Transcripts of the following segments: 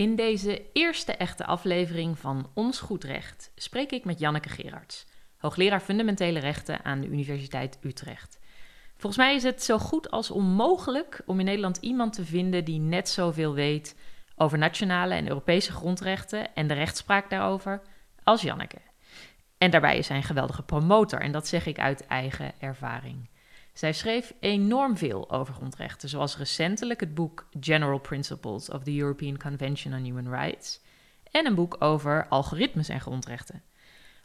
In deze eerste echte aflevering van Ons Goed Recht spreek ik met Janneke Gerards, hoogleraar fundamentele rechten aan de Universiteit Utrecht. Volgens mij is het zo goed als onmogelijk om in Nederland iemand te vinden die net zoveel weet over nationale en Europese grondrechten en de rechtspraak daarover als Janneke. En daarbij is hij een geweldige promotor en dat zeg ik uit eigen ervaring. Zij schreef enorm veel over grondrechten, zoals recentelijk het boek General Principles of the European Convention on Human Rights en een boek over algoritmes en grondrechten.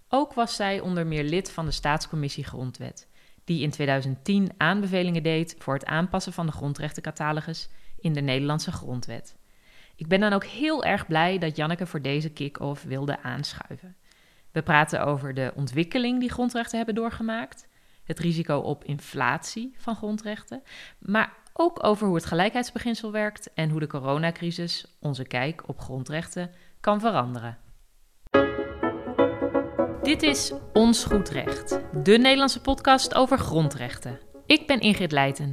Ook was zij onder meer lid van de Staatscommissie Grondwet, die in 2010 aanbevelingen deed voor het aanpassen van de grondrechtencatalogus in de Nederlandse grondwet. Ik ben dan ook heel erg blij dat Janneke voor deze kick-off wilde aanschuiven. We praten over de ontwikkeling die grondrechten hebben doorgemaakt, het risico op inflatie van grondrechten, maar ook over hoe het gelijkheidsbeginsel werkt en hoe de coronacrisis onze kijk op grondrechten kan veranderen. Dit is Ons Goed Recht, de Nederlandse podcast over grondrechten. Ik ben Ingrid Leijten,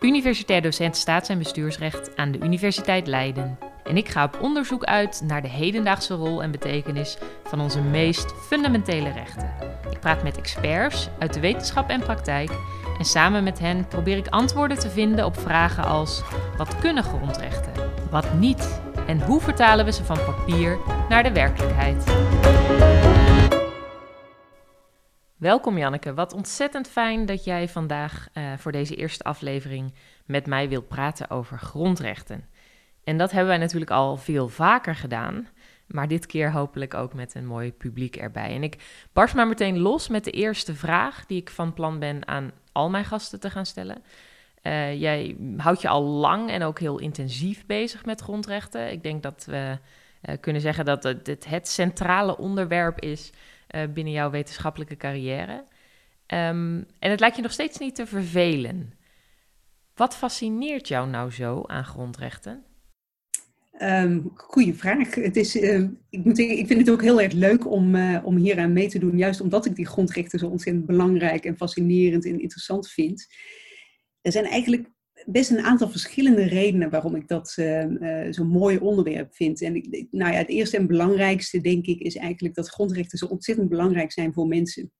universitair docent staats- en bestuursrecht aan de Universiteit Leiden. En ik ga op onderzoek uit naar de hedendaagse rol en betekenis van onze meest fundamentele rechten. Ik praat met experts uit de wetenschap en praktijk en samen met hen probeer ik antwoorden te vinden op vragen als: wat kunnen grondrechten? Wat niet? En hoe vertalen we ze van papier naar de werkelijkheid? Welkom Janneke, wat ontzettend fijn dat jij vandaag uh, voor deze eerste aflevering met mij wilt praten over grondrechten. En dat hebben wij natuurlijk al veel vaker gedaan. Maar dit keer hopelijk ook met een mooi publiek erbij. En ik barst maar meteen los met de eerste vraag die ik van plan ben aan al mijn gasten te gaan stellen. Uh, jij houdt je al lang en ook heel intensief bezig met grondrechten. Ik denk dat we uh, kunnen zeggen dat het het centrale onderwerp is uh, binnen jouw wetenschappelijke carrière. Um, en het lijkt je nog steeds niet te vervelen. Wat fascineert jou nou zo aan grondrechten? Um, goeie vraag. Het is, uh, ik, moet ik vind het ook heel erg leuk om, uh, om hier aan mee te doen, juist omdat ik die grondrechten zo ontzettend belangrijk en fascinerend en interessant vind. Er zijn eigenlijk best een aantal verschillende redenen waarom ik dat uh, zo'n mooi onderwerp vind. En ik, nou ja, het eerste en belangrijkste, denk ik, is eigenlijk dat grondrechten zo ontzettend belangrijk zijn voor mensen.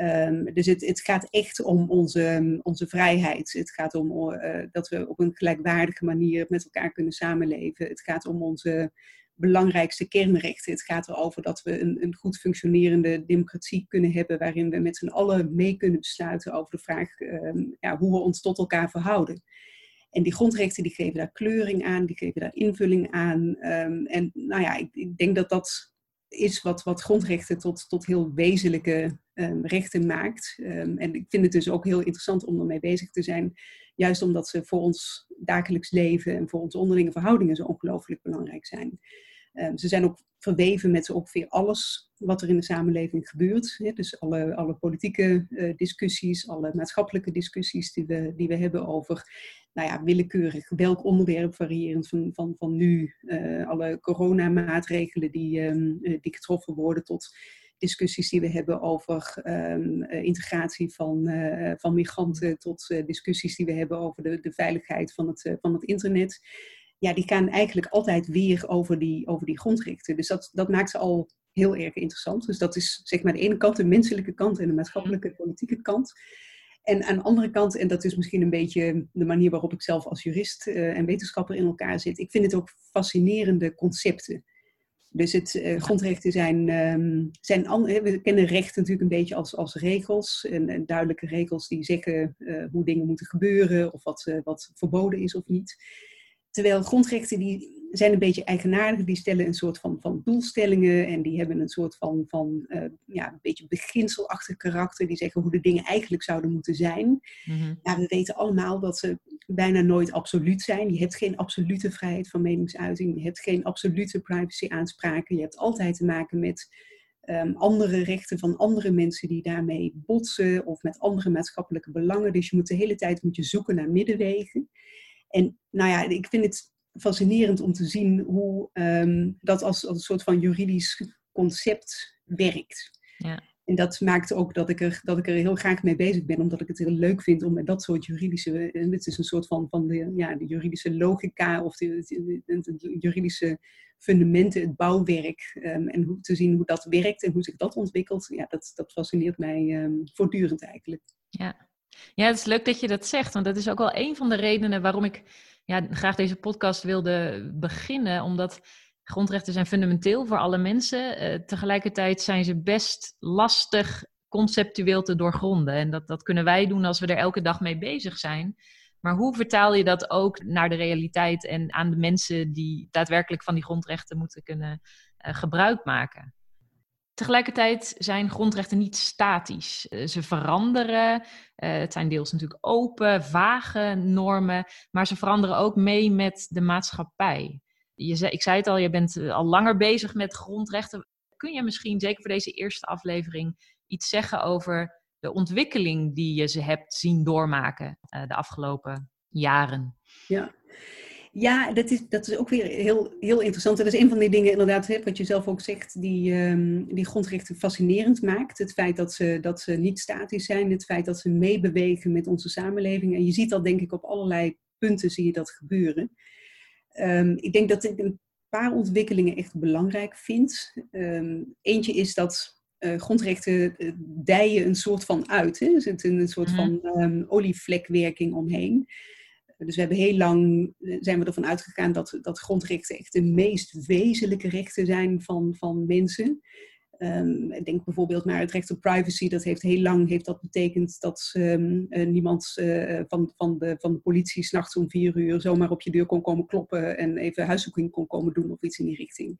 Um, dus het, het, gaat echt om onze, onze vrijheid. Het gaat om uh, dat we op een gelijkwaardige manier met elkaar kunnen samenleven. Het gaat om onze belangrijkste kernrechten. Het gaat erover dat we een, een goed functionerende democratie kunnen hebben, waarin we met z'n allen mee kunnen besluiten over de vraag um, ja, hoe we ons tot elkaar verhouden. En die grondrechten die geven daar kleuring aan, die geven daar invulling aan. Um, en nou ja, ik, ik denk dat dat is wat, wat grondrechten tot, tot heel wezenlijke um, rechten maakt. Um, en ik vind het dus ook heel interessant om ermee bezig te zijn. Juist omdat ze voor ons dagelijks leven en voor onze onderlinge verhoudingen zo ongelooflijk belangrijk zijn. Um, ze zijn ook verweven met ongeveer alles wat er in de samenleving gebeurt. Dus alle, alle politieke uh, discussies, alle maatschappelijke discussies die we, die we hebben over nou ja, willekeurig welk onderwerp, variërend van, van, van nu uh, alle coronamaatregelen die, um, die getroffen worden tot discussies die we hebben over um, integratie van, van migranten, tot discussies die we hebben over de, de veiligheid van het, van het internet. Ja, die gaan eigenlijk altijd weer over die, over die grondrechten. Dus dat, dat maakt ze al heel erg interessant. Dus dat is zeg maar de ene kant, de menselijke kant en de maatschappelijke, politieke kant. En aan de andere kant, en dat is misschien een beetje de manier waarop ik zelf als jurist en wetenschapper in elkaar zit, ik vind het ook fascinerende concepten. Dus het, uh, grondrechten zijn, um, zijn we kennen rechten natuurlijk een beetje als, als regels. En, en duidelijke regels die zeggen uh, hoe dingen moeten gebeuren of wat, uh, wat verboden is of niet. Terwijl grondrechten die zijn een beetje eigenaardig, die stellen een soort van, van doelstellingen en die hebben een soort van, van uh, ja, een beetje beginselachtig karakter. Die zeggen hoe de dingen eigenlijk zouden moeten zijn. Mm-hmm. Ja, we weten allemaal dat ze bijna nooit absoluut zijn. Je hebt geen absolute vrijheid van meningsuiting, je hebt geen absolute privacy-aanspraken. Je hebt altijd te maken met um, andere rechten van andere mensen die daarmee botsen of met andere maatschappelijke belangen. Dus je moet de hele tijd moet je zoeken naar middenwegen. En nou ja, ik vind het fascinerend om te zien hoe um, dat als, als een soort van juridisch concept werkt. Ja. En dat maakt ook dat ik, er, dat ik er heel graag mee bezig ben, omdat ik het heel leuk vind om met dat soort juridische. En dit is een soort van, van de, ja, de juridische logica of de, de, juridische fundamenten, het bouwwerk. Um, en hoe te zien hoe dat werkt en hoe zich dat ontwikkelt. Ja, dat, dat fascineert mij um, voortdurend eigenlijk. Ja. Ja, het is leuk dat je dat zegt, want dat is ook wel een van de redenen waarom ik ja, graag deze podcast wilde beginnen. Omdat grondrechten zijn fundamenteel voor alle mensen. Uh, tegelijkertijd zijn ze best lastig conceptueel te doorgronden. En dat, dat kunnen wij doen als we er elke dag mee bezig zijn. Maar hoe vertaal je dat ook naar de realiteit en aan de mensen die daadwerkelijk van die grondrechten moeten kunnen uh, gebruik maken? Tegelijkertijd zijn grondrechten niet statisch. Uh, ze veranderen. het zijn deels natuurlijk open, vage normen, maar ze veranderen ook mee met de maatschappij je ik zei het al, je bent eh, al langer bezig met grondrechten. Kun je misschien, zeker voor deze eerste aflevering, iets zeggen over de ontwikkeling die je ze hebt zien doormaken de afgelopen jaren? Ja. Ja, dat is, dat is ook weer heel, heel interessant. Dat is een van die dingen, inderdaad, hè, wat je zelf ook zegt, die, um, die grondrechten fascinerend maakt. Het feit dat ze, dat ze niet statisch zijn, het feit dat ze meebewegen met onze samenleving. En je ziet dat, denk ik, op allerlei punten zie je dat gebeuren. Um, ik denk dat ik een paar ontwikkelingen echt belangrijk vind. Um, eentje is dat uh, grondrechten uh, dijen een soort van uit. Hè? Er zit een soort van um, olievlekwerking omheen. Dus we hebben heel lang eh, zijn we ervan uitgegaan dat, dat grondrechten echt de meest wezenlijke rechten zijn van, van mensen. Um, denk bijvoorbeeld naar het recht op privacy. Dat heeft heel lang heeft dat betekend dat um, uh, niemand uh, van, van, de, van de politie s'nachts om vier uur zomaar op je deur kon komen kloppen en even huiszoeking kon komen doen of iets in die richting.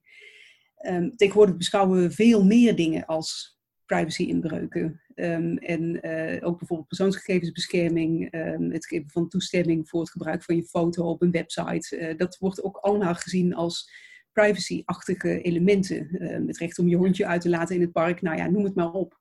Um, tegenwoordig beschouwen we veel meer dingen als privacy-inbreuken. en uh, ook bijvoorbeeld persoonsgegevensbescherming, het geven van toestemming voor het gebruik van je foto op een website. dat wordt ook allemaal gezien als privacy-achtige elementen. Uh, het recht om je hondje uit te laten in het park, nou ja, noem het maar op.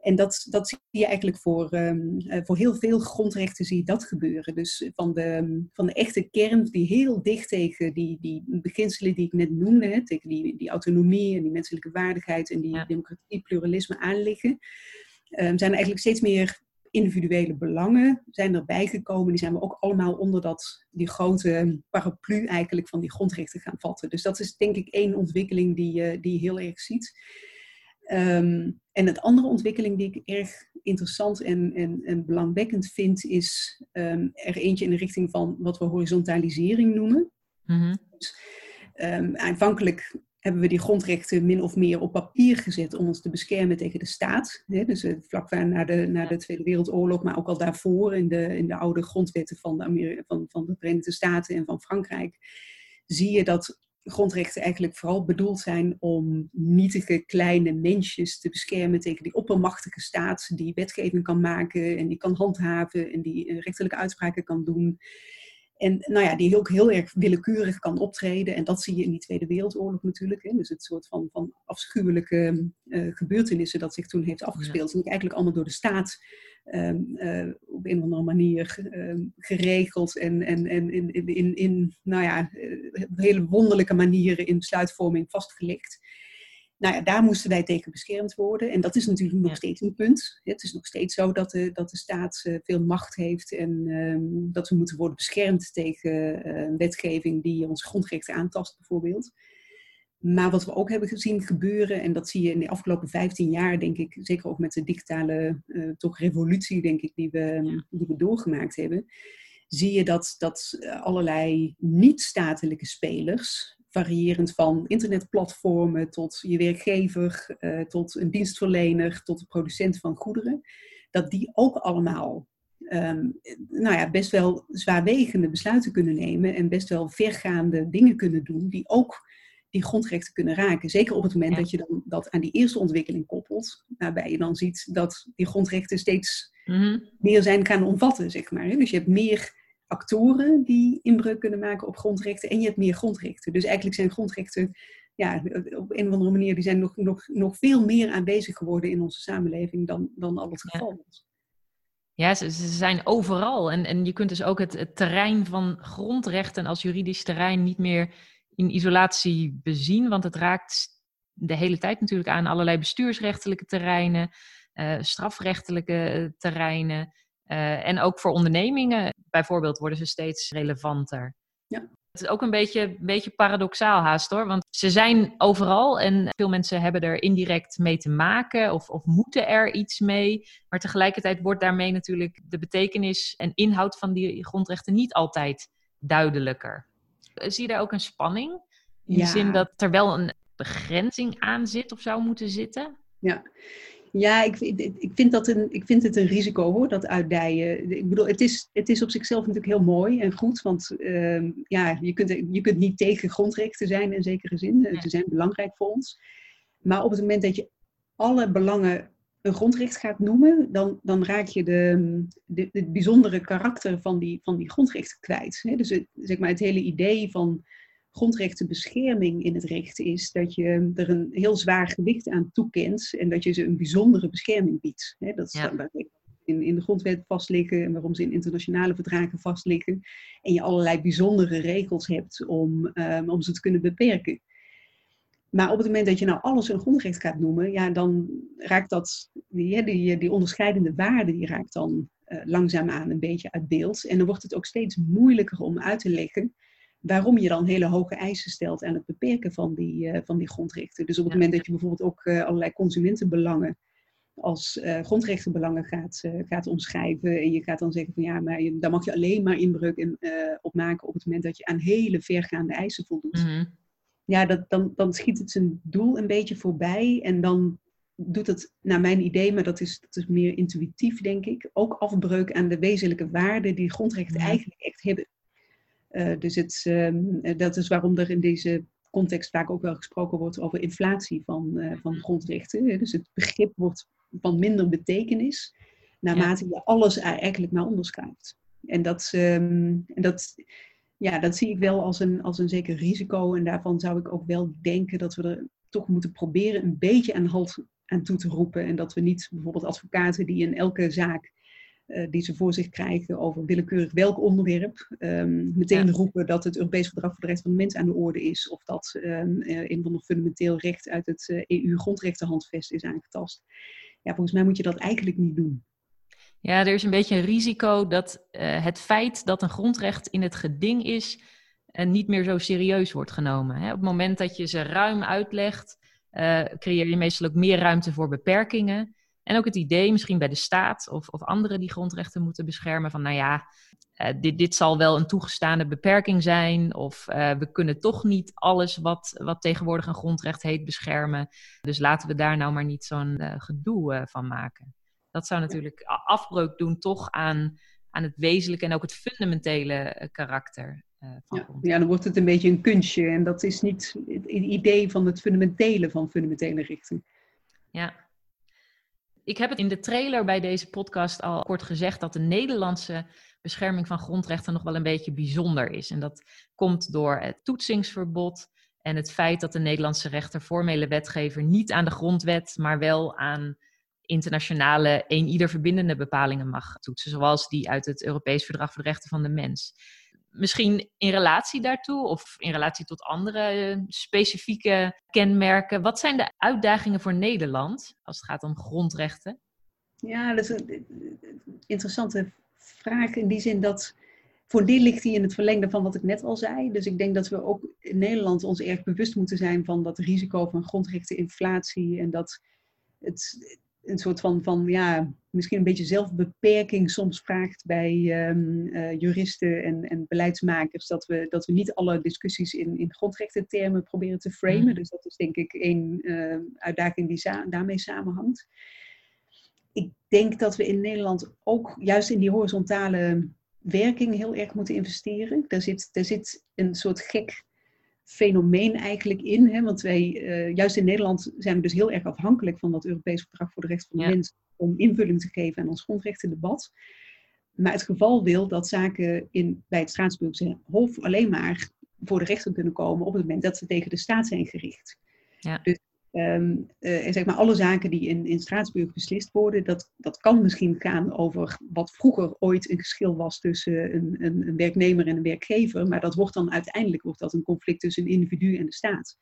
En dat, dat zie je eigenlijk voor, um, uh, voor heel veel grondrechten zie je dat gebeuren. Dus van de, van de echte kern die heel dicht tegen die, die beginselen die ik net noemde, hè, tegen die, die autonomie en die menselijke waardigheid en die ja. democratie, pluralisme aanliggen, um, zijn er eigenlijk steeds meer individuele belangen zijn erbij gekomen. Die zijn we ook allemaal onder dat, die grote paraplu eigenlijk van die grondrechten gaan vatten. Dus dat is denk ik één ontwikkeling die, uh, die je heel erg ziet. Um, en het andere ontwikkeling die ik erg interessant en, en, en belangwekkend vind, is um, er eentje in de richting van wat we horizontalisering noemen. Mm -hmm. dus, um, aanvankelijk hebben we die grondrechten min of meer op papier gezet om ons te beschermen tegen de staat. Dus eh, vlak na de, na de Tweede Wereldoorlog, maar ook al daarvoor in de, in de oude grondwetten van de, van, van de Verenigde Staten en van Frankrijk, zie je dat grondrechten eigenlijk vooral bedoeld zijn om nietige kleine mensjes te beschermen tegen die oppermachtige staat die wetgeving kan maken en die kan handhaven en die eh, rechterlijke uitspraken kan doen. En nou ja, die ook heel erg willekeurig kan optreden. En dat zie je in die Tweede Wereldoorlog natuurlijk. Hè. Dus het soort van, van afschuwelijke uh, gebeurtenissen dat zich toen heeft afgespeeld. Ja. En eigenlijk allemaal door de staat um, uh, op een of andere manier um, geregeld. En, en, en in, in, in, in nou ja, uh, hele wonderlijke manieren in besluitvorming vastgelegd nou ja, daar moesten wij tegen beschermd worden. En dat is natuurlijk nog steeds een punt. Het is nog steeds zo dat de, dat de staat uh, veel macht heeft en um, dat we moeten worden beschermd tegen uh, wetgeving die onze grondrechten aantast, bijvoorbeeld. Maar wat we ook hebben gezien gebeuren, en dat zie je in de afgelopen 15 jaar, denk ik, zeker ook met de digitale uh, toch revolutie, denk ik, die we, die we doorgemaakt hebben, zie je dat, dat allerlei niet-statelijke spelers variërend van internetplatformen tot je werkgever, uh, tot een dienstverlener, tot de producent van goederen, dat die ook allemaal um, nou ja, best wel zwaarwegende besluiten kunnen nemen en best wel vergaande dingen kunnen doen die ook die grondrechten kunnen raken. Zeker op het moment dat je dan dat aan die eerste ontwikkeling koppelt, waarbij je dan ziet dat die grondrechten steeds mm-hmm. meer zijn gaan omvatten, zeg maar. Dus je hebt meer actoren die inbreuk kunnen maken op grondrechten en je hebt meer grondrechten. Dus eigenlijk zijn grondrechten ja, op een of andere manier die zijn nog, nog, nog veel meer aanwezig geworden in onze samenleving dan, dan al het geval was. Ja, ze, ze, zijn overal. En, en je kunt dus ook het, het terrein van grondrechten als juridisch terrein niet meer in isolatie bezien, want het raakt de hele tijd natuurlijk aan allerlei bestuursrechtelijke terreinen, strafrechtelijke terreinen. en ook voor ondernemingen bijvoorbeeld worden ze steeds relevanter. Ja. Het is ook een beetje, een beetje paradoxaal haast hoor. Want ze zijn overal en veel mensen hebben er indirect mee te maken of, of moeten er iets mee. Maar tegelijkertijd wordt daarmee natuurlijk de betekenis en inhoud van die grondrechten niet altijd duidelijker. Zie je daar ook een spanning? In de zin dat er wel een begrenzing aan zit of zou moeten zitten? Ja, ja, ik, ik, vind dat een, ik vind het een risico hoor, dat uitdijen. Ik bedoel, het is, het is op zichzelf natuurlijk heel mooi en goed, want uh, ja, je, kunt, je kunt niet tegen grondrechten zijn in zekere zin. Ze zijn belangrijk voor ons. Maar op het moment dat je alle belangen een grondrecht gaat noemen, dan, dan raak je de, de, het bijzondere karakter van die, van die grondrechten kwijt. Hè? Dus het, zeg maar, het hele idee van grondrechtenbescherming in het recht is dat je er een heel zwaar gewicht aan toekent en dat je ze een bijzondere bescherming biedt. dat is ja. in, in de grondwet vastliggen en waarom ze in internationale verdragen vastliggen. En je allerlei bijzondere regels hebt om, um, om ze te kunnen beperken. Maar op het moment dat je nou alles een grondrecht gaat noemen, ja, dan raakt dat, die, die, die onderscheidende waarde, die raakt dan uh, langzaamaan een beetje uit beeld. En dan wordt het ook steeds moeilijker om uit te leggen waarom je dan hele hoge eisen stelt aan het beperken van die, uh, van die grondrechten. Dus op het moment dat je bijvoorbeeld ook uh, allerlei consumentenbelangen als grondrechtenbelangen gaat, gaat omschrijven en je gaat dan zeggen van ja, maar je, daar mag je alleen maar inbreuk in, op maken op het moment dat je aan hele vergaande eisen voldoet. Mhm. Ja, dat, dan, dan schiet het zijn doel een beetje voorbij en dan doet het naar mijn idee, maar dat is, dat is meer intuïtief denk ik, ook afbreuk aan de wezenlijke waarden die grondrechten eigenlijk echt hebben. Uh, dus het, uh, dat is waarom er in deze context vaak ook wel gesproken wordt over inflatie van, uh, van grondrechten. Dus het begrip wordt van minder betekenis naarmate je alles eigenlijk maar onderschrijft. En dat, um, en dat, ja, dat zie ik wel als een, als een zeker risico. En daarvan zou ik ook wel denken dat we er toch moeten proberen een beetje aan halt aan toe te roepen. En dat we niet bijvoorbeeld advocaten die in elke zaak uh, die ze voor zich krijgen over willekeurig welk onderwerp, um, meteen roepen dat het Europees Verdrag voor de Rechten van de Mens aan de orde is, of dat um, uh, een van de fundamenteel recht uit het uh, eh, EU-grondrechtenhandvest is aangetast. Ja, volgens mij moet je dat eigenlijk niet doen. Ja, er is een beetje een risico dat het feit dat een grondrecht in het geding is, niet meer zo serieus wordt genomen. Hè? Op het moment dat je ze ruim uitlegt, creëer je meestal ook meer ruimte voor beperkingen. En ook het idee, misschien bij de staat of, of anderen die grondrechten moeten beschermen, van nou ja, dit, dit zal wel een toegestaande beperking zijn. Of we kunnen toch niet alles wat, wat tegenwoordig een grondrecht heet beschermen. Dus laten we daar nou maar niet zo'n gedoe van maken. Dat zou natuurlijk afbreuk doen toch aan, aan het wezenlijke en ook het fundamentele karakter. van ja, ja, dan wordt het een beetje een kunstje. En dat is niet het idee van het fundamentele van fundamentele rechten. Ja, ik heb het in de trailer bij deze podcast al kort gezegd dat de Nederlandse bescherming van grondrechten nog wel een beetje bijzonder is. En dat komt door het toetsingsverbod en het feit dat de Nederlandse rechter formele wetgever niet aan de grondwet, maar wel aan internationale een ieder verbindende bepalingen mag toetsen, zoals die uit het Europees Verdrag voor de Rechten van de Mens misschien in relatie daartoe of in relatie tot andere eh, specifieke kenmerken. Wat zijn de uitdagingen voor Nederland als het gaat om grondrechten? Ja, dat is een interessante vraag in die zin dat voor die ligt die in het verlengde van wat ik net al zei. Dus ik denk dat we ook in Nederland ons erg bewust moeten zijn van dat risico van grondrechteninflatie en dat het een soort van, van ja, misschien een beetje zelfbeperking soms vraagt bij um, uh, juristen en, en beleidsmakers. Dat we, dat we niet alle discussies in, in grondrechtentermen proberen te framen. Mm. Dus dat is denk ik één uh, uitdaging die sa daarmee samenhangt. Ik denk dat we in Nederland ook juist in die horizontale werking heel erg moeten investeren. Daar zit, daar zit een soort gek fenomeen eigenlijk in. Hè? Want wij, uh, juist in Nederland, zijn we dus heel erg afhankelijk van dat Europees Verdrag voor de Rechten van de Mens om invulling te geven aan ons grondrechtendebat. Maar het geval wil dat zaken in, bij het Straatsburgse Hof alleen maar voor de rechter kunnen komen op het moment dat ze tegen de staat zijn gericht. Ja. Dus Um, uh, zeg maar alle zaken die in, in Straatsburg beslist worden, dat, dat kan misschien gaan over wat vroeger ooit een geschil was tussen een, een, een, werknemer en een werkgever, maar dat wordt dan uiteindelijk wordt dat een conflict tussen een individu en de staat.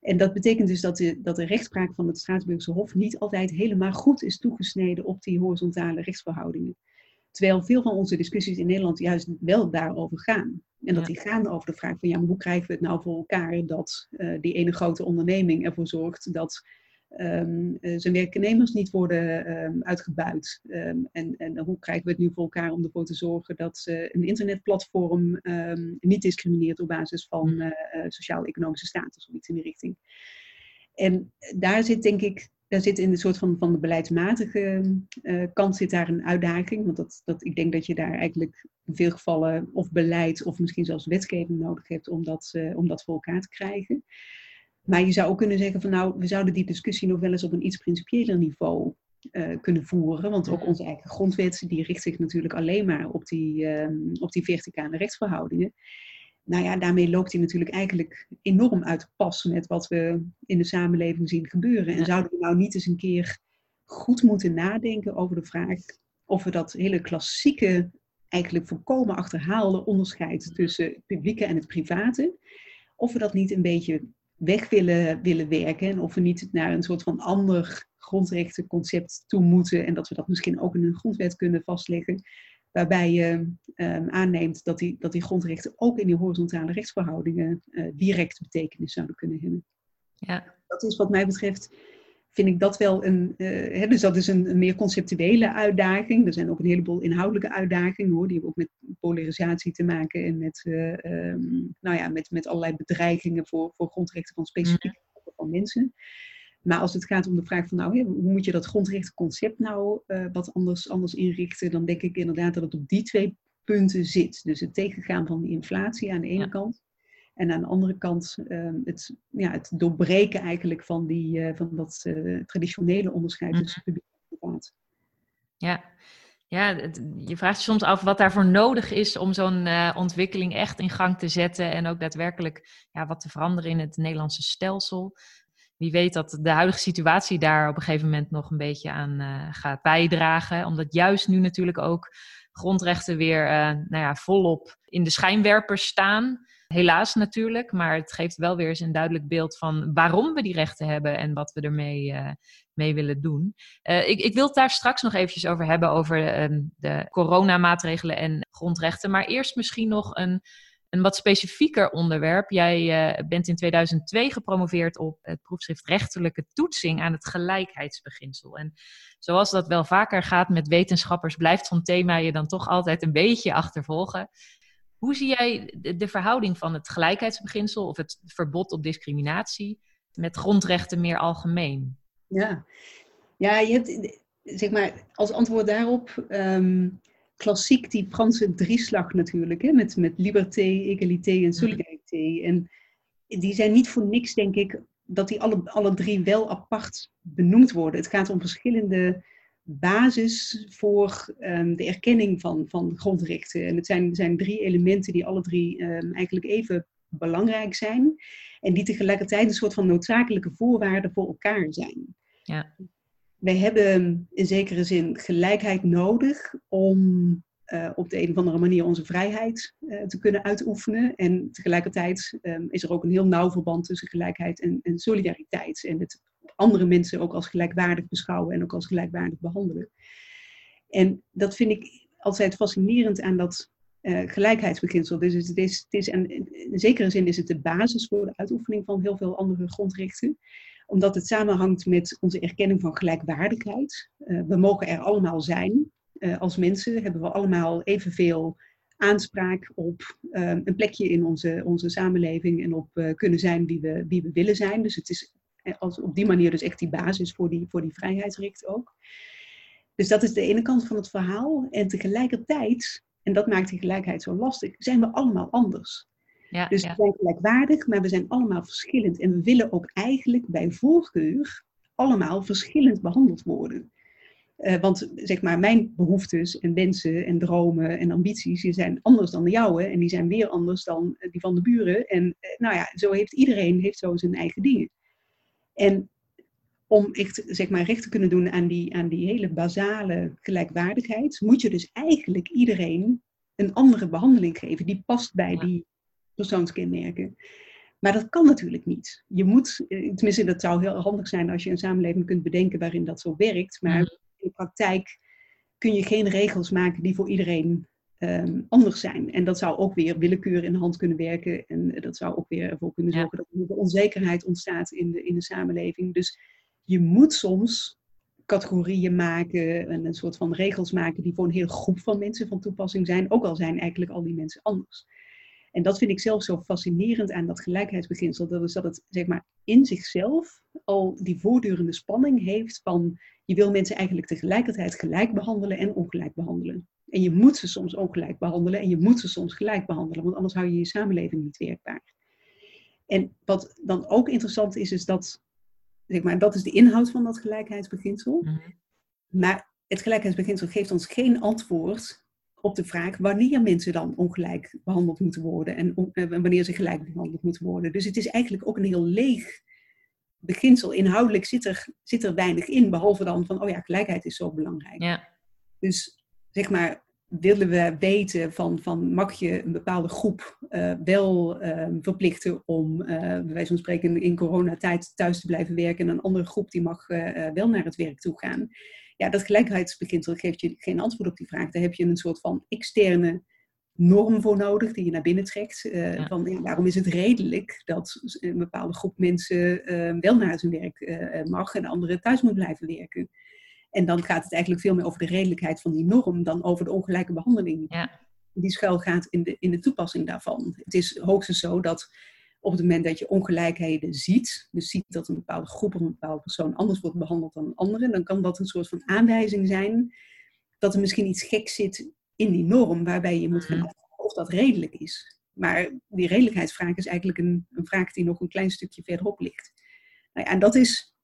En dat betekent dus dat de, dat de rechtspraak van het Straatsburgse Hof niet altijd helemaal goed is toegesneden op die horizontale rechtsverhoudingen. Terwijl veel van onze discussies in Nederland juist wel daarover gaan. En dat die gaan over de vraag van ja, maar hoe krijgen we het nou voor elkaar dat uh, die ene grote onderneming ervoor zorgt dat um, zijn werknemers niet worden um, uitgebuit. Um, en, en hoe krijgen we het nu voor elkaar om ervoor te zorgen dat uh, een internetplatform niet discrimineert op basis van uh, sociaal-economische status of iets in die richting. En daar zit denk ik daar zit in de soort van, van de beleidsmatige uh, kant zit daar een uitdaging. Want dat, dat, ik denk dat je daar eigenlijk in veel gevallen of beleid of misschien zelfs wetgeving nodig hebt om dat, uh, om dat voor elkaar te krijgen. Maar je zou ook kunnen zeggen van nou, we zouden die discussie nog wel eens op een iets principiëler niveau uh, kunnen voeren. Want ook onze eigen grondwet, die richt zich natuurlijk alleen maar op die, op die verticale rechtsverhoudingen nou ja, daarmee loopt hij natuurlijk eigenlijk enorm uit pas met wat we in de samenleving zien gebeuren. En zouden we nou niet eens een keer goed moeten nadenken over de vraag of we dat hele klassieke, eigenlijk volkomen achterhaalde onderscheid tussen het publieke en het private, of we dat niet een beetje weg willen, willen werken en of we niet naar een soort van ander grondrechtenconcept toe moeten en dat we dat misschien ook in een grondwet kunnen vastleggen, waarbij je um, aanneemt dat die, dat die grondrechten ook in die horizontale rechtsverhoudingen uh, direct betekenis zouden kunnen hebben. Ja. Dat is wat mij betreft, vind ik dat wel een, uh, hè, dus dat is een, een, meer conceptuele uitdaging. Er zijn ook een heleboel inhoudelijke uitdagingen hoor, die hebben ook met polarisatie te maken en met, uh, um, nou ja, met, met allerlei bedreigingen voor, voor grondrechten van specifieke groepen van mensen. Maar als het gaat om de vraag van nou, hoe moet je dat grondrechtenconcept nou uh, wat anders, anders inrichten, dan denk ik inderdaad dat het op die twee punten zit. Dus het tegengaan van die inflatie aan de ene kant. En aan de andere kant uh, het, ja, het doorbreken eigenlijk van, die, uh, van dat uh, traditionele onderscheid mhm. tussen publiek en privaat. Ja, ja, het, je vraagt je soms af wat daarvoor nodig is om zo'n uh, ontwikkeling echt in gang te zetten en ook daadwerkelijk ja, wat te veranderen in het Nederlandse stelsel wie weet dat de huidige situatie daar op een gegeven moment nog een beetje aan uh, gaat bijdragen. Omdat juist nu natuurlijk ook grondrechten weer uh, nou ja, volop in de schijnwerpers staan. Helaas natuurlijk, maar het geeft wel weer eens een duidelijk beeld van waarom we die rechten hebben en wat we ermee uh, mee willen doen. ik, ik, wil het daar straks nog eventjes over hebben, over de coronamaatregelen en grondrechten. Maar eerst misschien nog een een wat specifieker onderwerp. Jij uh, bent in 2002 gepromoveerd op het proefschrift Rechterlijke Toetsing aan het gelijkheidsbeginsel. En zoals dat wel vaker gaat met wetenschappers, blijft zo'n thema je dan toch altijd een beetje achtervolgen. Hoe zie jij de, verhouding van het gelijkheidsbeginsel of het verbod op discriminatie met grondrechten meer algemeen? Ja, ja je hebt zeg maar als antwoord daarop. Um klassiek die Franse drieslag natuurlijk, hè, met, met liberté, égalité en mhm. solidarité. En die zijn niet voor niks, denk ik, dat die alle, alle drie wel apart benoemd worden. Het gaat om verschillende basis voor um, de erkenning van, van grondrechten. En het zijn, zijn drie elementen die alle drie um, eigenlijk even belangrijk zijn. En die tegelijkertijd een soort van noodzakelijke voorwaarden voor elkaar zijn. Ja wij hebben in zekere zin gelijkheid nodig om uh, op de een of andere manier onze vrijheid uh, te kunnen uitoefenen. En tegelijkertijd um, is er ook een heel nauw verband tussen gelijkheid en, en, solidariteit. En het andere mensen ook als gelijkwaardig beschouwen en ook als gelijkwaardig behandelen. En dat vind ik altijd fascinerend aan dat uh, gelijkheidsbeginsel. Dus het is, het is en in zekere zin is het de basis voor de uitoefening van heel veel andere grondrechten omdat het samenhangt met onze erkenning van gelijkwaardigheid. Uh, we mogen er allemaal zijn. Uh, als mensen hebben we allemaal evenveel aanspraak op uh, een plekje in onze, onze samenleving en op kunnen zijn wie we, wie we willen zijn. Dus het is als, op die manier dus echt die basis voor die, voor die vrijheidsrecht ook. Dus dat is de ene kant van het verhaal. En tegelijkertijd, en dat maakt die gelijkheid zo lastig, zijn we allemaal anders. Ja, dus we zijn gelijkwaardig, maar we zijn allemaal verschillend. En we willen ook eigenlijk bij voorkeur allemaal verschillend behandeld worden. Uh, want zeg maar, mijn behoeftes en wensen en dromen en ambities die zijn anders dan de jouwe. En die zijn weer anders dan die van de buren. En uh, nou ja, zo heeft iedereen heeft zo zijn eigen dingen. En om echt zeg maar, recht te kunnen doen aan die, aan die hele basale gelijkwaardigheid, moet je dus eigenlijk iedereen een andere behandeling geven die past bij die persoonskenmerken. Maar dat kan natuurlijk niet. Je moet, eh, tenminste, dat zou heel handig zijn als je een samenleving kunt bedenken waarin dat zo werkt. Maar in de praktijk kun je geen regels maken die voor iedereen um, anders zijn. En dat zou ook weer willekeur in de hand kunnen werken. En dat zou ook weer ervoor kunnen zorgen dat er onzekerheid ontstaat in de, in de samenleving. Dus je moet soms categorieën maken en een soort van regels maken die voor een hele groep van mensen van toepassing zijn. Ook al zijn eigenlijk al die mensen anders. En dat vind ik zelf zo fascinerend aan dat gelijkheidsbeginsel. Dat is dat het zeg maar, in zichzelf al die voortdurende spanning heeft van je wil mensen eigenlijk tegelijkertijd gelijk behandelen en ongelijk behandelen. En je moet ze soms ongelijk behandelen en je moet ze soms gelijk behandelen, want anders hou je je samenleving niet werkbaar. En wat dan ook interessant is, is dat, zeg maar, dat is de inhoud van dat gelijkheidsbeginsel. Mhm. Maar het gelijkheidsbeginsel geeft ons geen antwoord op de vraag wanneer mensen dan ongelijk behandeld moeten worden en eh, wanneer ze gelijk behandeld moeten worden. Dus het is eigenlijk ook een heel leeg beginsel. Inhoudelijk zit er, zit er weinig in, behalve dan van, oh ja, gelijkheid is zo belangrijk. Ja. Dus zeg maar, willen we weten van, van mag je een bepaalde groep uh, wel uh, verplichten om, uh, bij wijze van spreken, in coronatijd thuis te blijven werken en een andere groep die mag wel naar het werk toe gaan. Ja, dat gelijkheidsbeginsel geeft je geen antwoord op die vraag. Daar heb je een soort van externe norm voor nodig die je naar binnen trekt. Van, ja, waarom is het redelijk dat een bepaalde groep mensen wel naar zijn werk mag en anderen thuis moet blijven werken? En dan gaat het eigenlijk veel meer over de redelijkheid van die norm dan over de ongelijke behandeling. Ja. Die schuil gaat in de, in de toepassing daarvan. Het is hoogstens zo dat op het moment dat je ongelijkheden ziet, dus ziet dat een bepaalde groep of een bepaalde persoon anders wordt behandeld dan een andere, dan kan dat een soort van aanwijzing zijn dat er misschien iets geks zit in die norm, waarbij je moet gaan mhm. afvragen of dat redelijk is. Maar die redelijkheidsvraag is eigenlijk een, een vraag die nog een klein stukje verderop ligt. Nou ja, en dat is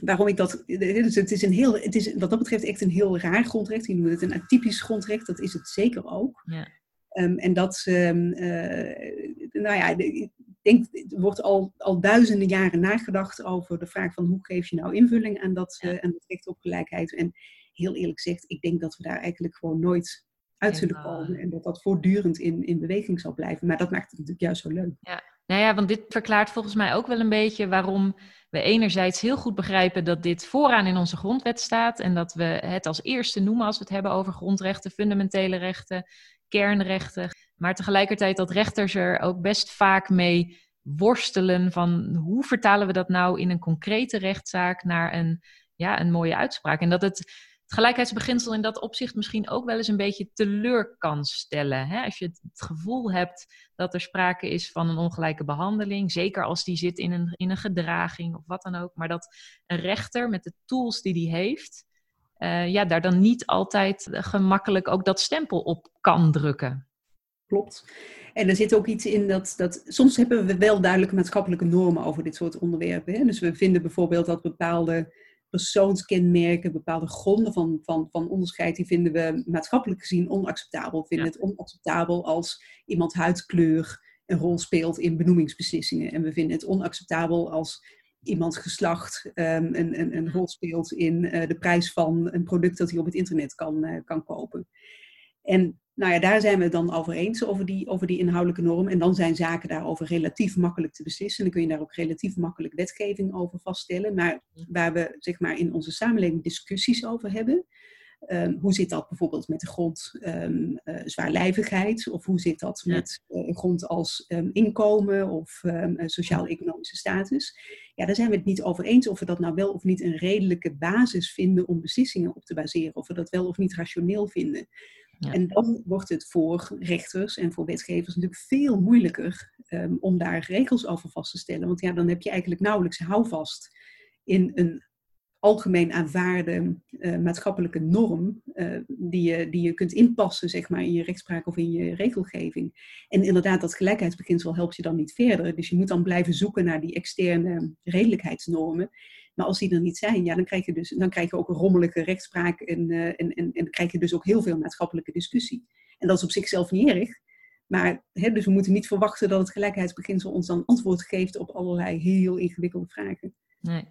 waarom ik dat. Dus het is een heel, het is wat dat betreft echt een heel raar grondrecht. Je noemt het een atypisch grondrecht, dat is het zeker ook. Ja. Um, en dat, um, uh, nou ja, ik denk, er wordt al, al duizenden jaren nagedacht over de vraag van hoe geef je nou invulling aan dat, uh, aan het recht op gelijkheid. En heel eerlijk gezegd, ik denk dat we daar eigenlijk gewoon nooit uit zullen komen. En dat dat voortdurend in, in beweging zal blijven. Maar dat maakt het natuurlijk juist zo leuk. Ja, nou ja, want dit verklaart volgens mij ook wel een beetje waarom we enerzijds heel goed begrijpen dat dit vooraan in onze grondwet staat en dat we het als eerste noemen als we het hebben over grondrechten, fundamentele rechten, kernrechten, maar tegelijkertijd dat rechters er ook best vaak mee worstelen van hoe vertalen we dat nou in een concrete rechtszaak naar een, ja, een mooie uitspraak. En dat het gelijkheidsbeginsel in dat opzicht misschien ook wel eens een beetje teleur kan stellen. Hè? Als je het, gevoel hebt dat er sprake is van een ongelijke behandeling, zeker als die zit in een, in een gedraging of wat dan ook, maar dat een rechter met de tools die hij heeft, uh, ja, daar dan niet altijd gemakkelijk ook dat stempel op kan drukken. Klopt. En er zit ook iets in dat, dat soms hebben we wel duidelijke maatschappelijke normen over dit soort onderwerpen. Hè? Dus we vinden bijvoorbeeld dat bepaalde persoonskenmerken, bepaalde gronden van, van, van onderscheid, die vinden we maatschappelijk gezien onacceptabel. We vinden het onacceptabel als iemand huidkleur een rol speelt in benoemingsbeslissingen. En we vinden het onacceptabel als iemand geslacht um, een, een, een rol speelt in uh, de prijs van een product dat hij op het internet kan, uh, kan kopen. En nou ja, daar zijn we het dan over eens, over die, over die inhoudelijke norm. En dan zijn zaken daarover relatief makkelijk te beslissen. Dan kun je daar ook relatief makkelijk wetgeving over vaststellen. Maar waar we zeg maar, in onze samenleving discussies over hebben. Um, hoe zit dat bijvoorbeeld met de grond um, uh, zwaarlijvigheid? Of hoe zit dat met uh, een grond als um, inkomen of sociaal-economische status? Ja, daar zijn we het niet over eens of we dat nou wel of niet een redelijke basis vinden om beslissingen op te baseren. Of we dat wel of niet rationeel vinden. En dan wordt het voor rechters en voor wetgevers natuurlijk veel moeilijker um, om daar regels over vast te stellen. Want ja, dan heb je eigenlijk nauwelijks houvast in een algemeen aanvaarde uh, maatschappelijke norm uh, die, je, die je kunt inpassen zeg maar, in je rechtspraak of in je regelgeving. En inderdaad, dat gelijkheidsbeginsel helpt je dan niet verder. Dus je moet dan blijven zoeken naar die externe redelijkheidsnormen. Maar als die er niet zijn, ja, dan, krijg je dus, dan krijg je ook een rommelige rechtspraak en, uh, en, en, en krijg je dus ook heel veel maatschappelijke discussie. En dat is op zichzelf niet erg. Maar hè, dus we moeten niet verwachten dat het gelijkheidsbeginsel ons dan antwoord geeft op allerlei heel ingewikkelde vragen. Nee.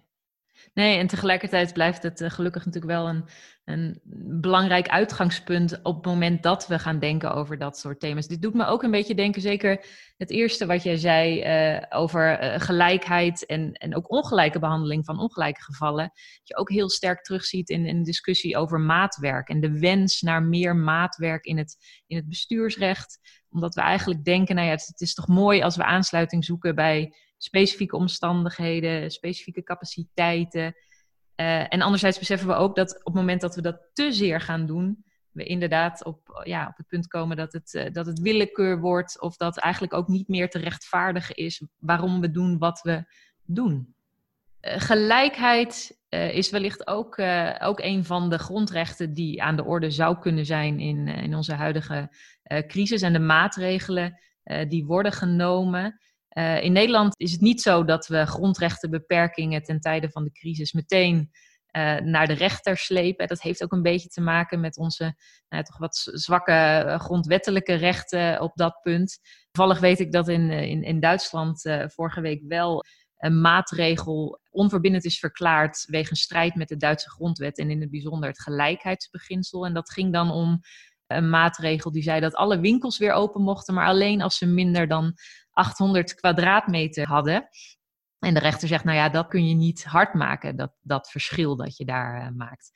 Nee, en tegelijkertijd blijft het gelukkig natuurlijk wel een, een belangrijk uitgangspunt op het moment dat we gaan denken over dat soort thema's. Dit doet me ook een beetje denken, zeker het eerste wat jij zei uh, over uh, gelijkheid en, en ook ongelijke behandeling van ongelijke gevallen. Dat je ook heel sterk terugziet in, in discussie over maatwerk en de wens naar meer maatwerk in het, in het bestuursrecht. Omdat we eigenlijk denken, nou ja, het, het is toch mooi als we aansluiting zoeken bij specifieke omstandigheden, specifieke capaciteiten. Uh, en anderzijds beseffen we ook dat op het moment dat we dat te zeer gaan doen, we inderdaad op, ja, op het punt komen dat het, uh, dat het willekeur wordt of dat eigenlijk ook niet meer te rechtvaardigen is waarom we doen wat we doen. Gelijkheid is wellicht ook, ook een van de grondrechten die aan de orde zou kunnen zijn in, in onze huidige crisis en de maatregelen die worden genomen. Uh, in Nederland is het niet zo dat we grondrechtenbeperkingen ten tijde van de crisis meteen uh, naar de rechter slepen. Dat heeft ook een beetje te maken met onze nou, toch wat zwakke eh, grondwettelijke rechten op dat punt. Toevallig weet ik dat in, in, in Duitsland vorige week wel een maatregel onverbindend is verklaard wegens strijd met de Duitse grondwet en in het bijzonder het gelijkheidsbeginsel. En dat ging dan om een maatregel die zei dat alle winkels weer open mochten, maar alleen als ze minder dan 800 kwadraatmeter hadden. En de rechter zegt, nou ja, dat kun je niet hard maken, dat, dat verschil dat je daar uh, maakt.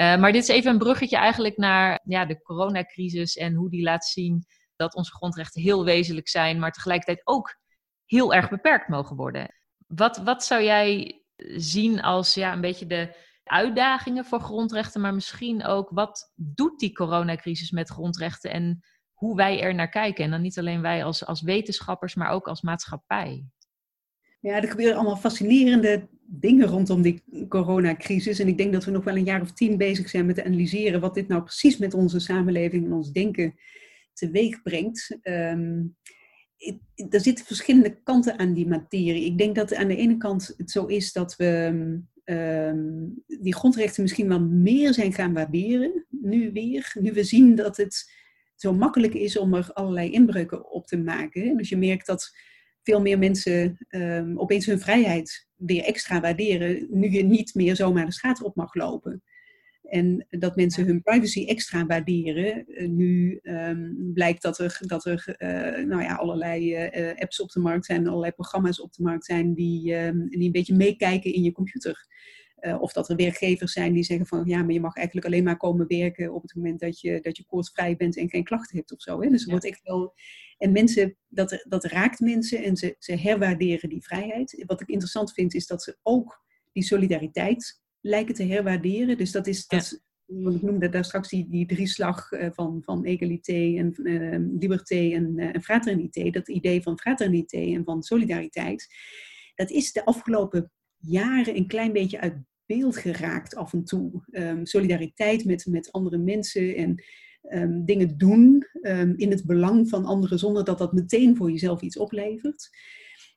Uh, maar dit is even een bruggetje eigenlijk naar ja, de coronacrisis en hoe die laat zien dat onze grondrechten heel wezenlijk zijn, maar tegelijkertijd ook heel erg beperkt mogen worden. Wat, wat zou jij zien als ja, een beetje de uitdagingen voor grondrechten, maar misschien ook wat doet die coronacrisis met grondrechten en hoe wij er naar kijken. En dan niet alleen wij als, als wetenschappers, maar ook als maatschappij. Ja, er gebeuren allemaal fascinerende dingen rondom die coronacrisis. En ik denk dat we nog wel een jaar of tien bezig zijn met analyseren wat dit nou precies met onze samenleving en ons denken teweeg brengt. Um, er zitten verschillende kanten aan die materie. Ik denk dat aan de ene kant het zo is dat we um, die grondrechten misschien wel meer zijn gaan waarderen, nu weer. Nu we zien dat het zo makkelijk is om er allerlei inbreuken op te maken. Dus je merkt dat veel meer mensen um, opeens hun vrijheid weer extra waarderen, nu je niet meer zomaar de straat op mag lopen. En dat mensen hun privacy extra waarderen. Uh, nu um, blijkt dat er, dat er uh, nou ja, allerlei uh, apps op de markt zijn, allerlei programma's op de markt zijn die, um, die een beetje meekijken in je computer. Uh, of dat er werkgevers zijn die zeggen van ja, maar je mag eigenlijk alleen maar komen werken op het moment dat je, dat je koortsvrij bent en geen klachten hebt of zo. Hè? Dus er wordt echt wel. En mensen, dat, dat raakt mensen en ze, ze herwaarderen die vrijheid. Wat ik interessant vind, is dat ze ook die solidariteit lijken te herwaarderen. Dus dat is. Dat, ik noemde daar straks die, die drieslag uh, van, van egalité en uh, liberté en, en fraternité. Dat idee van fraternité en van solidariteit. Dat is de afgelopen jaren een klein beetje uit beeld geraakt af en toe. Um, solidariteit met, met andere mensen en um, dingen doen um, in het belang van anderen zonder dat dat meteen voor jezelf iets oplevert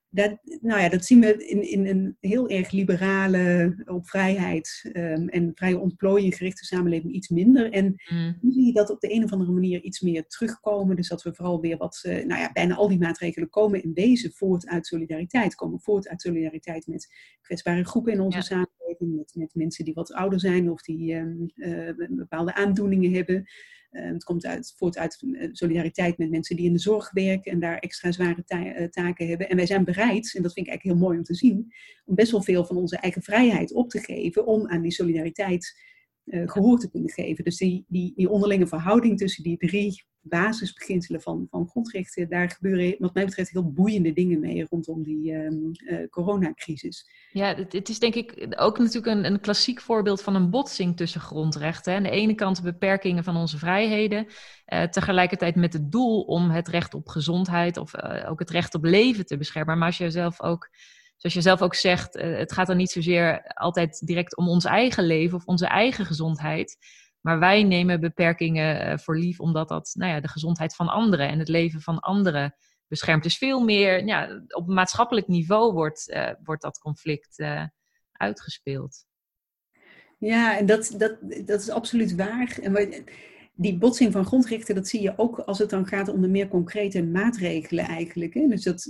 dat, nou ja, dat zien we in, in een heel erg liberale, op vrijheid en vrije ontplooiing gerichte samenleving iets minder. En mm. nu zie je dat op de een of andere manier iets meer terugkomen. Dus dat we vooral weer wat, uh, nou ja, bijna al die maatregelen komen in wezen voort uit solidariteit. Komen voort uit solidariteit met kwetsbare groepen in onze ja. samenleving, met, met mensen die wat ouder zijn of die um, uh, bepaalde aandoeningen hebben. Uh, het komt uit, voort uit eh, solidariteit met mensen die in de zorg werken en daar extra zware ta eh, taken hebben. En wij zijn bereid, en dat vind ik eigenlijk heel mooi om te zien, om best wel veel van onze eigen vrijheid op te geven om aan die solidariteit uh, gehoor te kunnen geven. Dus die, die, die onderlinge verhouding tussen die drie basisbeginselen van, van grondrechten, daar gebeuren wat mij betreft heel boeiende dingen mee rondom die um, uh, coronacrisis. Ja, het, het, is denk ik ook natuurlijk een, een klassiek voorbeeld van een botsing tussen grondrechten. Aan de ene kant de beperkingen van onze vrijheden, uh, tegelijkertijd met het doel om het recht op gezondheid of ook het recht op leven te beschermen. Maar als je zelf ook zoals je zelf ook zegt, het gaat dan niet zozeer altijd direct om ons eigen leven of onze eigen gezondheid. Maar wij nemen beperkingen uh, voor lief omdat dat nou ja, de gezondheid van anderen en het leven van anderen beschermt. Dus veel meer ja, op maatschappelijk niveau wordt, uh, wordt dat conflict uitgespeeld. Ja, en dat, dat, dat is absoluut waar. En die botsing van grondrechten, dat zie je ook als het dan gaat om de meer concrete maatregelen eigenlijk. Hè? Dus dat,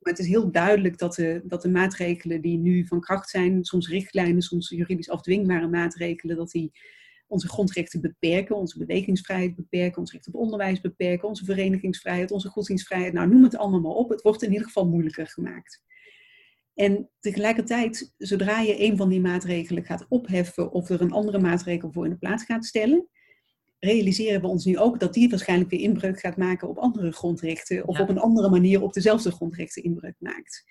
het is heel duidelijk dat de, dat de maatregelen die nu van kracht zijn, soms richtlijnen, soms juridisch afdwingbare maatregelen, dat die onze grondrechten beperken, onze bewegingsvrijheid beperken, ons recht op onderwijs beperken, onze verenigingsvrijheid, onze godsdienstvrijheid. Nou, noem het allemaal maar op. Het wordt in ieder geval moeilijker gemaakt. En tegelijkertijd, zodra je een van die maatregelen gaat opheffen of er een andere maatregel voor in de plaats gaat stellen, realiseren we ons nu ook dat die waarschijnlijk weer inbreuk gaat maken op andere grondrechten of op een andere manier op dezelfde grondrechten inbreuk maakt.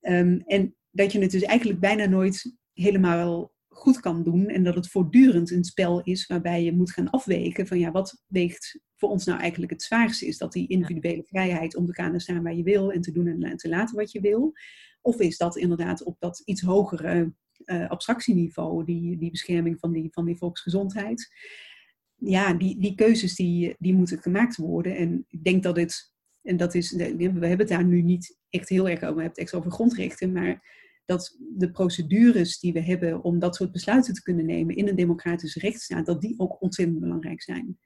Ehm, en dat je het dus eigenlijk bijna nooit helemaal goed kan doen en dat het voortdurend een spel is waarbij je moet gaan afwegen van ja, wat weegt voor ons nou eigenlijk het zwaarste? Is dat die individuele vrijheid om te gaan en staan waar je wil en te doen en te laten wat je wil? Of is dat inderdaad op dat iets hogere uh, abstractieniveau, die, die bescherming van die, van die volksgezondheid? Ja, die, die keuzes die, die moeten gemaakt worden. En ik denk dat het, en dat is, we hebben het daar nu niet echt heel erg over, we hebben het echt over grondrechten, maar dat de procedures die we hebben om dat soort besluiten te kunnen nemen in een democratische rechtsstaat, dat die ook ontzettend belangrijk zijn.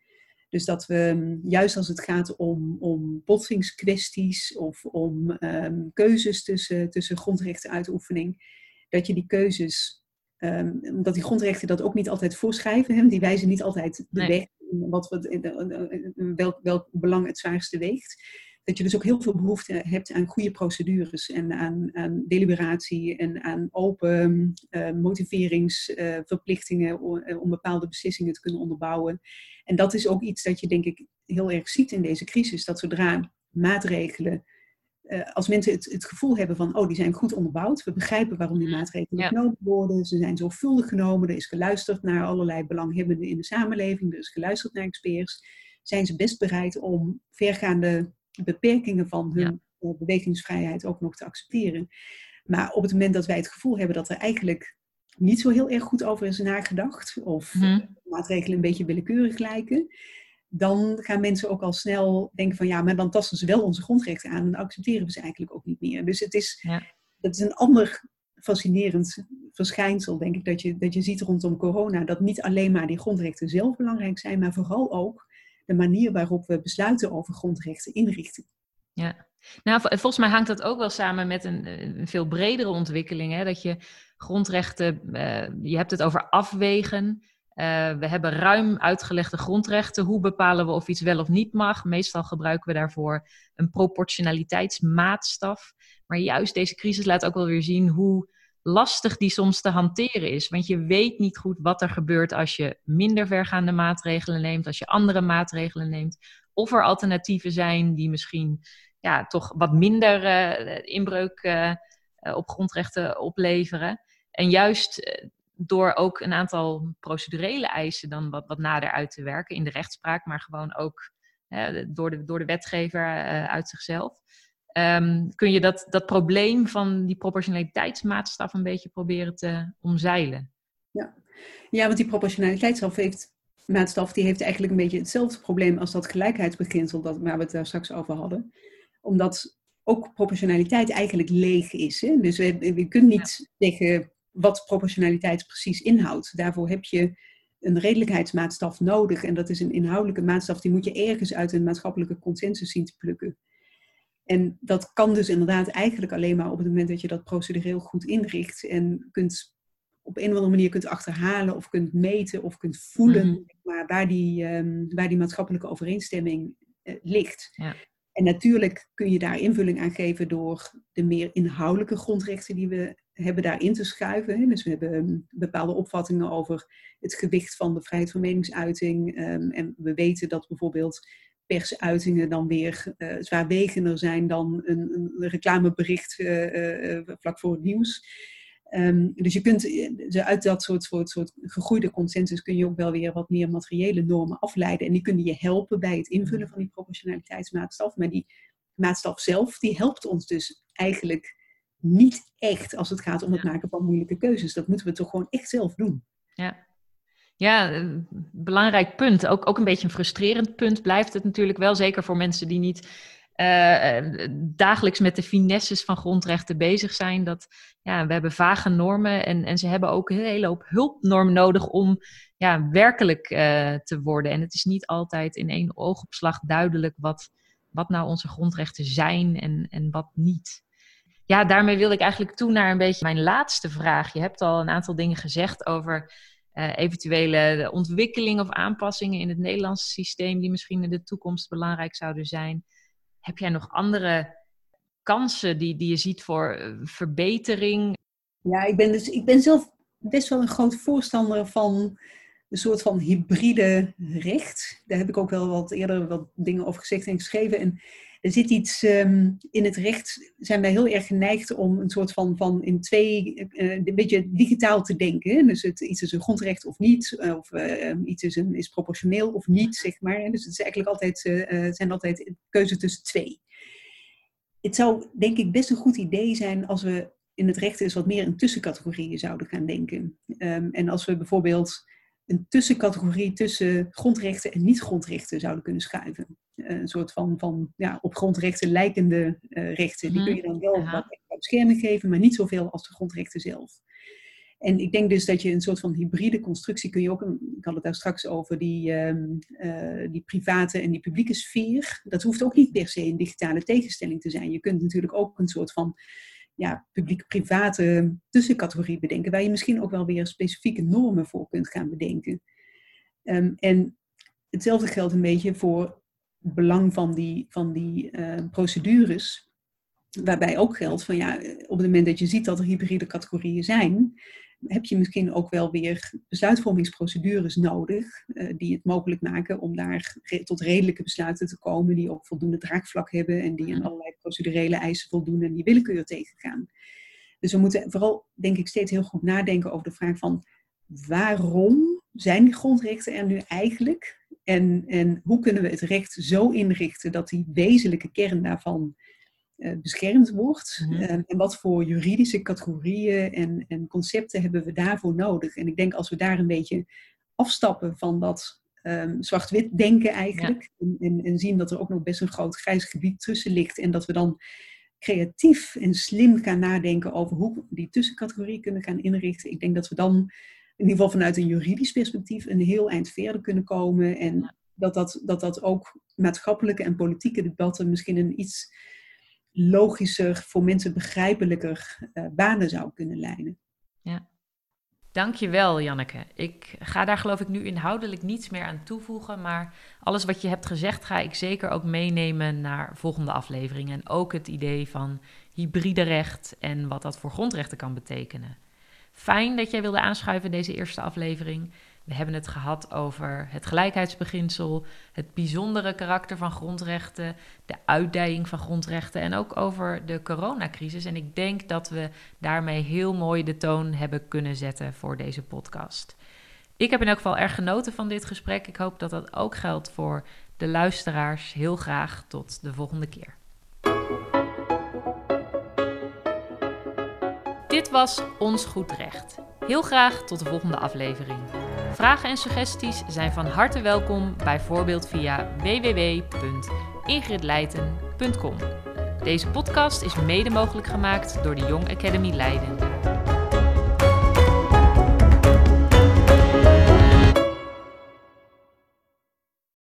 Dus dat we, mm, juist als het gaat om, om botsingskwesties of om ehm, keuzes tussen, tussen grondrechtenuitoefening, dat je die keuzes, um, omdat die grondrechten dat ook niet altijd voorschrijven, hè, die wijzen niet altijd de weg, wat, wat, welk, welk belang het zwaarste weegt dat je dus ook heel veel behoefte hebt aan goede procedures en aan, aan deliberatie en aan open uh, motiveringsverplichtingen uh, om bepaalde beslissingen te kunnen onderbouwen. En dat is ook iets dat je denk ik heel erg ziet in deze crisis, dat zodra maatregelen, uh, als mensen het, het, gevoel hebben van, oh, die zijn goed onderbouwd, we begrijpen waarom die maatregelen ja. genomen worden, ze zijn zorgvuldig genomen, er is geluisterd naar allerlei belanghebbenden in de samenleving, er is geluisterd naar experts, zijn ze best bereid om vergaande beperkingen van hun eh, bewegingsvrijheid ook nog te accepteren. Maar op het moment dat wij het gevoel hebben dat er eigenlijk niet zo heel erg goed over is nagedacht, of mm maatregelen een beetje willekeurig lijken, dan gaan mensen ook al snel denken van ja, maar dan tasten ze wel onze grondrechten aan en dan accepteren we ze eigenlijk ook niet meer. Dus het is, ja. dat is een ander fascinerend verschijnsel, denk ik, dat je, dat je ziet rondom corona, dat niet alleen maar die grondrechten zelf belangrijk zijn, maar vooral ook de manier waarop we besluiten over grondrechten inrichten. Ja, nou, volgens mij hangt dat ook wel samen met een, een veel bredere ontwikkeling. Hè? Dat je grondrechten, uh, je hebt het over afwegen. Uh, we hebben ruim uitgelegde grondrechten. Hoe bepalen we of iets wel of niet mag? Meestal gebruiken we daarvoor een proportionaliteitsmaatstaf. Maar juist deze crisis laat ook wel weer zien hoe lastig die soms te hanteren is. Want je weet niet goed wat er gebeurt als je minder vergaande maatregelen neemt, als je andere maatregelen neemt. Of er alternatieven zijn die misschien ja, toch wat minder uh, inbreuk uh, op grondrechten opleveren. En juist door ook een aantal procedurele eisen dan wat, wat nader uit te werken in de rechtspraak, maar gewoon ook door, de, door de wetgever uit zichzelf. Um, kun je dat, dat probleem van die proportionaliteitsmaatstaf een beetje proberen te omzeilen. Ja, ja want die proportionaliteitsmaatstaf heeft, maatstaf, die heeft eigenlijk een beetje hetzelfde probleem als dat gelijkheidsbeginsel dat, waar we het daar straks over hadden. Omdat ook proportionaliteit eigenlijk leeg is. Hè? Dus we, we kunnen niet zeggen wat proportionaliteit precies inhoudt. Daarvoor heb je een redelijkheidsmaatstaf nodig. En dat is een inhoudelijke maatstaf, die moet je ergens uit een maatschappelijke consensus zien te plukken. En dat kan dus inderdaad eigenlijk alleen maar op het moment dat je dat procedureel goed inricht en kunt op een of andere manier kunt achterhalen of kunt meten of kunt voelen mm maar, waar, die, um, waar die maatschappelijke overeenstemming uh, ligt. Ja. En natuurlijk kun je daar invulling aan geven door de meer inhoudelijke grondrechten die we hebben daarin te schuiven. Dus we hebben ehm, bepaalde opvattingen over het gewicht van de vrijheid van meningsuiting. Um, en we weten dat bijvoorbeeld persuitingen dan weer uh, zwaarwegender zijn dan een, een reclamebericht uh, vlak voor het nieuws. Um, dus je kunt uit dat soort, soort, soort gegroeide consensus kun je ook wel weer wat meer materiële normen afleiden. En die kunnen je helpen bij het invullen van die proportionaliteitsmaatstaf. Maar die maatstaf zelf, die helpt ons dus eigenlijk niet echt als het gaat om het maken van moeilijke keuzes. Dat moeten we toch gewoon echt zelf doen. Ja, ja, een belangrijk punt. Ook, ook een beetje een frustrerend punt blijft het natuurlijk wel. Zeker voor mensen die niet uh, dagelijks met de finesses van grondrechten bezig zijn. Dat ja, we hebben vage normen en, en ze hebben ook een hele hoop hulpnormen nodig om ja, werkelijk uh, te worden. En het is niet altijd in één oogopslag duidelijk wat, wat nou onze grondrechten zijn en, en wat niet. Ja, daarmee wil ik eigenlijk toe naar een beetje mijn laatste vraag. Je hebt al een aantal dingen gezegd over uh, eventuele ontwikkelingen of aanpassingen in het Nederlandse systeem die misschien in de toekomst belangrijk zouden zijn. Heb jij nog andere kansen die, die je ziet voor eh, verbetering? Ja, ik ben, dus, ik ben zelf best wel een groot voorstander van een soort van hybride recht. Daar heb ik ook wel wat eerder wat dingen over gezegd en geschreven. En er zit iets um, in het recht, zijn wij heel erg geneigd om een soort van, van in twee, uh, een beetje digitaal te denken. Dus het, iets is een grondrecht of niet, of uh, iets is, een, is proportioneel of niet, zeg maar. Dus het is eigenlijk altijd, uh, zijn altijd keuze tussen twee. Het zou denk ik best een goed idee zijn als we in het recht eens wat meer in tussencategorieën zouden gaan denken. Um, en als we bijvoorbeeld een tussencategorie tussen grondrechten en niet-grondrechten zouden kunnen schuiven. Eh, een soort van, van ja, op grondrechten lijkende uh, rechten. Die kun je dan wel wat extra bescherming geven, maar niet zoveel als de grondrechten zelf. En ik denk dus dat je een soort van hybride constructie kun je ook, ik had het daar straks over, die, um, uh, die private en die publieke sfeer. Dat hoeft ook niet per se een digitale tegenstelling te zijn. Je kunt natuurlijk ook een soort van ja, publiek-private tussencategorie bedenken, waar je misschien ook wel weer specifieke normen voor kunt gaan bedenken. Um, en hetzelfde geldt een beetje voor het belang van die, van die uh, procedures, waarbij ook geldt van ja, op het moment dat je ziet dat er hybride categorieën zijn, heb je misschien ook wel weer besluitvormingsprocedures nodig uh, die het mogelijk maken om daar re tot redelijke besluiten te komen die ook voldoende draagvlak hebben en die aan allerlei procedurele eisen voldoen en die willekeur tegengaan. Dus we moeten vooral, denk ik, steeds heel goed nadenken over de vraag van waarom zijn die grondrechten er nu eigenlijk? En, en hoe kunnen we het recht zo inrichten dat die wezenlijke kern daarvan beschermd wordt. Mm -hmm. uh, en wat voor juridische categorieën en, en, concepten hebben we daarvoor nodig? En ik denk als we daar een beetje afstappen van dat um, zwart-wit denken eigenlijk. Ja. En, en, en, zien dat er ook nog best een groot grijs gebied tussen ligt. En dat we dan creatief en slim gaan nadenken over hoe we die tussencategorieën kunnen gaan inrichten. Ik denk dat we dan in ieder geval vanuit een juridisch perspectief een heel eind verder kunnen komen. En ja. dat, dat, dat dat ook maatschappelijke en politieke debatten misschien een iets logischer, voor mensen begrijpelijker uh, banen zou kunnen leiden. Ja. Dankjewel, Janneke. Ik ga daar geloof ik nu inhoudelijk niets meer aan toevoegen, maar alles wat je hebt gezegd ga ik zeker ook meenemen naar volgende afleveringen. En ook het idee van hybride recht en wat dat voor grondrechten kan betekenen. Fijn dat jij wilde aanschuiven in deze eerste aflevering. We hebben het gehad over het gelijkheidsbeginsel, het bijzondere karakter van grondrechten, de uitdijing van grondrechten en ook over de coronacrisis. En ik denk dat we daarmee heel mooi de toon hebben kunnen zetten voor deze podcast. Ik heb in elk geval erg genoten van dit gesprek. Ik hoop dat dat ook geldt voor de luisteraars. Heel graag tot de volgende keer. Dit was Ons Goed Recht. Heel graag tot de volgende aflevering. Vragen en suggesties zijn van harte welkom, bijvoorbeeld via www.ingridleiten.com. Deze podcast is mede mogelijk gemaakt door de Young Academy Leiden.